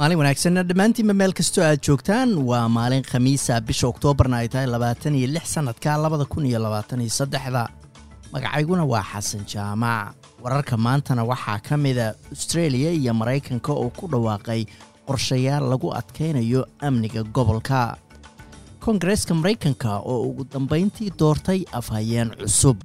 maalin wanaagsanna dhammaantiinba meel kastoo aad joogtaan? Waa maalin khamiisa bisha oktoobarna ay tahay labaatan iyo lix sannadka labada kun iyo labaatan iyo saddexda. Magacayguna waa xasan jaamac. Wararka maantana waxaa ka mida austreeliya iyo maraykanka oo ku dhawaaqay qorshayaal lagu adkaynayo amniga gobolka. Koongareeska maraykanka oo ugu dambayntii doortay afhayeen cusub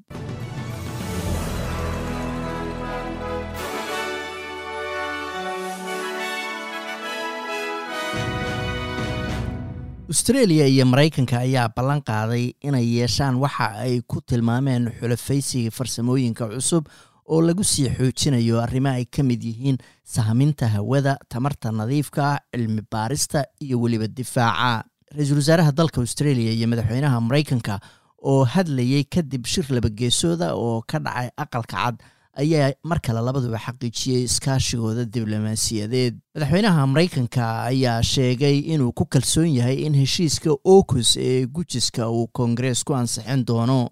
austreeliya iyo maraykanka ayaa ballan qaaday inay yeeshaan waxa ay ku tilmaameen xulafaysiga farsamooyinka cusub oo lagu sii xoojinayo arrimo ay ka mid yihiin sahminta hawada tamarta nadiifka cilmi baarista iyo weliba difaaca. Ra'iisul wasaaraha dalka austreeliya iyo madaxweynaha maraykanka oo hadlayay kadib shir labageesooda oo ka dhacay aqalka cad ayaa mar kale labaduba xaqiijiyey iskaashigooda diblomaasiyadeed. Madaxweynaha maraykanka ayaa sheegay inuu ku kalsoon yahay in heshiiska okus ee gujiska uu koongarees ku ansixin doono.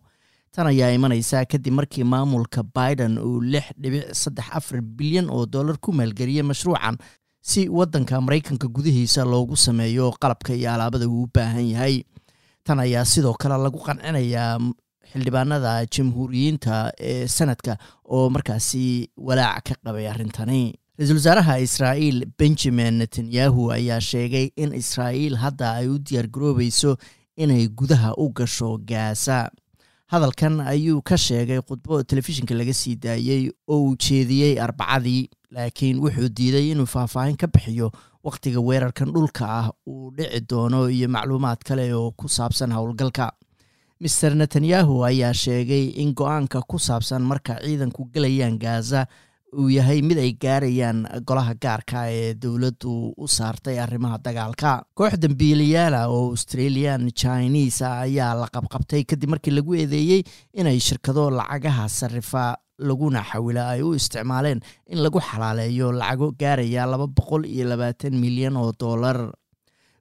Tan ayaa imanaysaa kadib markii maamulka biden uu lix dhibic saddex afar bilyan oo dollar ku maalgeliyey mashruucan si waddanka maraykanka gudihiisa loogu sameeyo qalabka iyo alaabada uu u baahan yahay. Tan ayaa sidoo kale lagu qancinayaa xildhibaanada jamhuuriyiinta ee sanadka oo markaasi walaac ka qabay arrintani. Ra'iisul wasaaraha israa'iil benjamin netanyahu ayaa sheegay in israa'iil hadda ay u diyaargaroobayso inay gudaha u gasho gaasa hadalkan ayuu ka sheegay khudbo telefishinka laga sii daayey oo uu jeediyey arbacadii laakiin wuxuu diiday inuu faahfaahin ka bixiyo wakhtiga weerarkan dhulka ah uu dhici doono iyo macluumaad kale oo ku saabsan howlgalka master netanyahu ayaa sheegay in go'aanka ku saabsan marka ciidanku gelayaan gaza uu yahay mid ay gaarayaan golaha gaarka ee dowladdu u saartay arrimaha dagaalka. Koox dambiilayaala oo australian chinese ayaa la qabqabtay kadib markii lagu eedeeyey inay shirkado lacagaha sarifa laguna xawila ay u isticmaaleen in lagu xalaaleeyo lacago gaaraya laba boqol iyo labaatan milyan oo dollar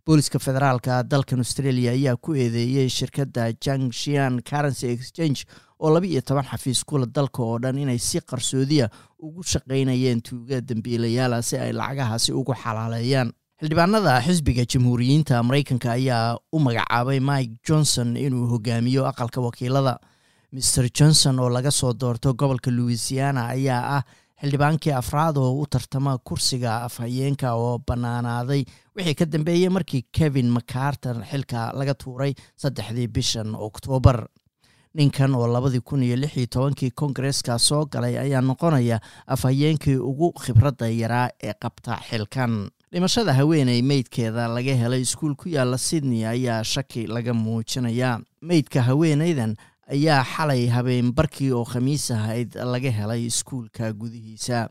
booliska federaalka dalkan australia ayaa ku eedeeyey shirkadda junkshian currency exchange oo laba iyo toban xafiis kula dalka oo dhan inay si qarsoodiya ugu shaqaynayeen tuuga dambiilayaala si ay lacagahaasi ugu xalaaleeyaan. Xildhibaanada xisbiga jamhuuriyiinta maraykanka ayaa u magacaabay mike johnson inuu hogaamiyo aqalka wakiilada. Master johnson oo laga soo doorto gobolka louisiana ayaa ah xildhibaankii afraad oo u tartama kursiga afhayeenka oo bannaanaaday wixii ka dambeeyey markii kevin macarton xilka laga tuuray saddexdii bishan oktoobar ninkan oo labadii kun iyo lix iyo tobankii kongareeska soo galay ayaa noqonaya afhayeenkii ugu khibradda yaraa ee qabta xilkan. Dhimashada haweeney meydkeeda laga helay iskuul ku yaalla sydney ayaa shaki laga muujinayaa meydka haweeneydan ayaa xalay habeenbarkii oo khamiis ahayd laga helay iskuulka gudihiisa.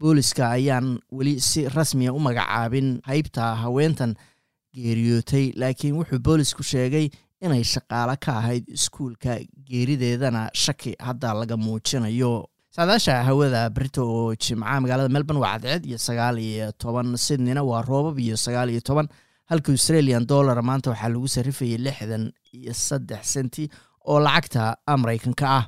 Booliska ayaan weli si rasmiya u magacaabin haybta haweentan geeriyootay laakiin wuxuu boolisku sheegay inay shaqaalo ka ahayd iskuulka geerideedana shaki hadda laga muujinayo. Saadaasha hawada berito oo jimca magaalada melbourne waa cadceed iyo sagaal iyo toban sydneyna waa roobab iyo sagaal iyo toban halka australian dollar maanta waxaa lagu sarrifayay lixdan iyo saddex senti oo lacagta maraykanka ah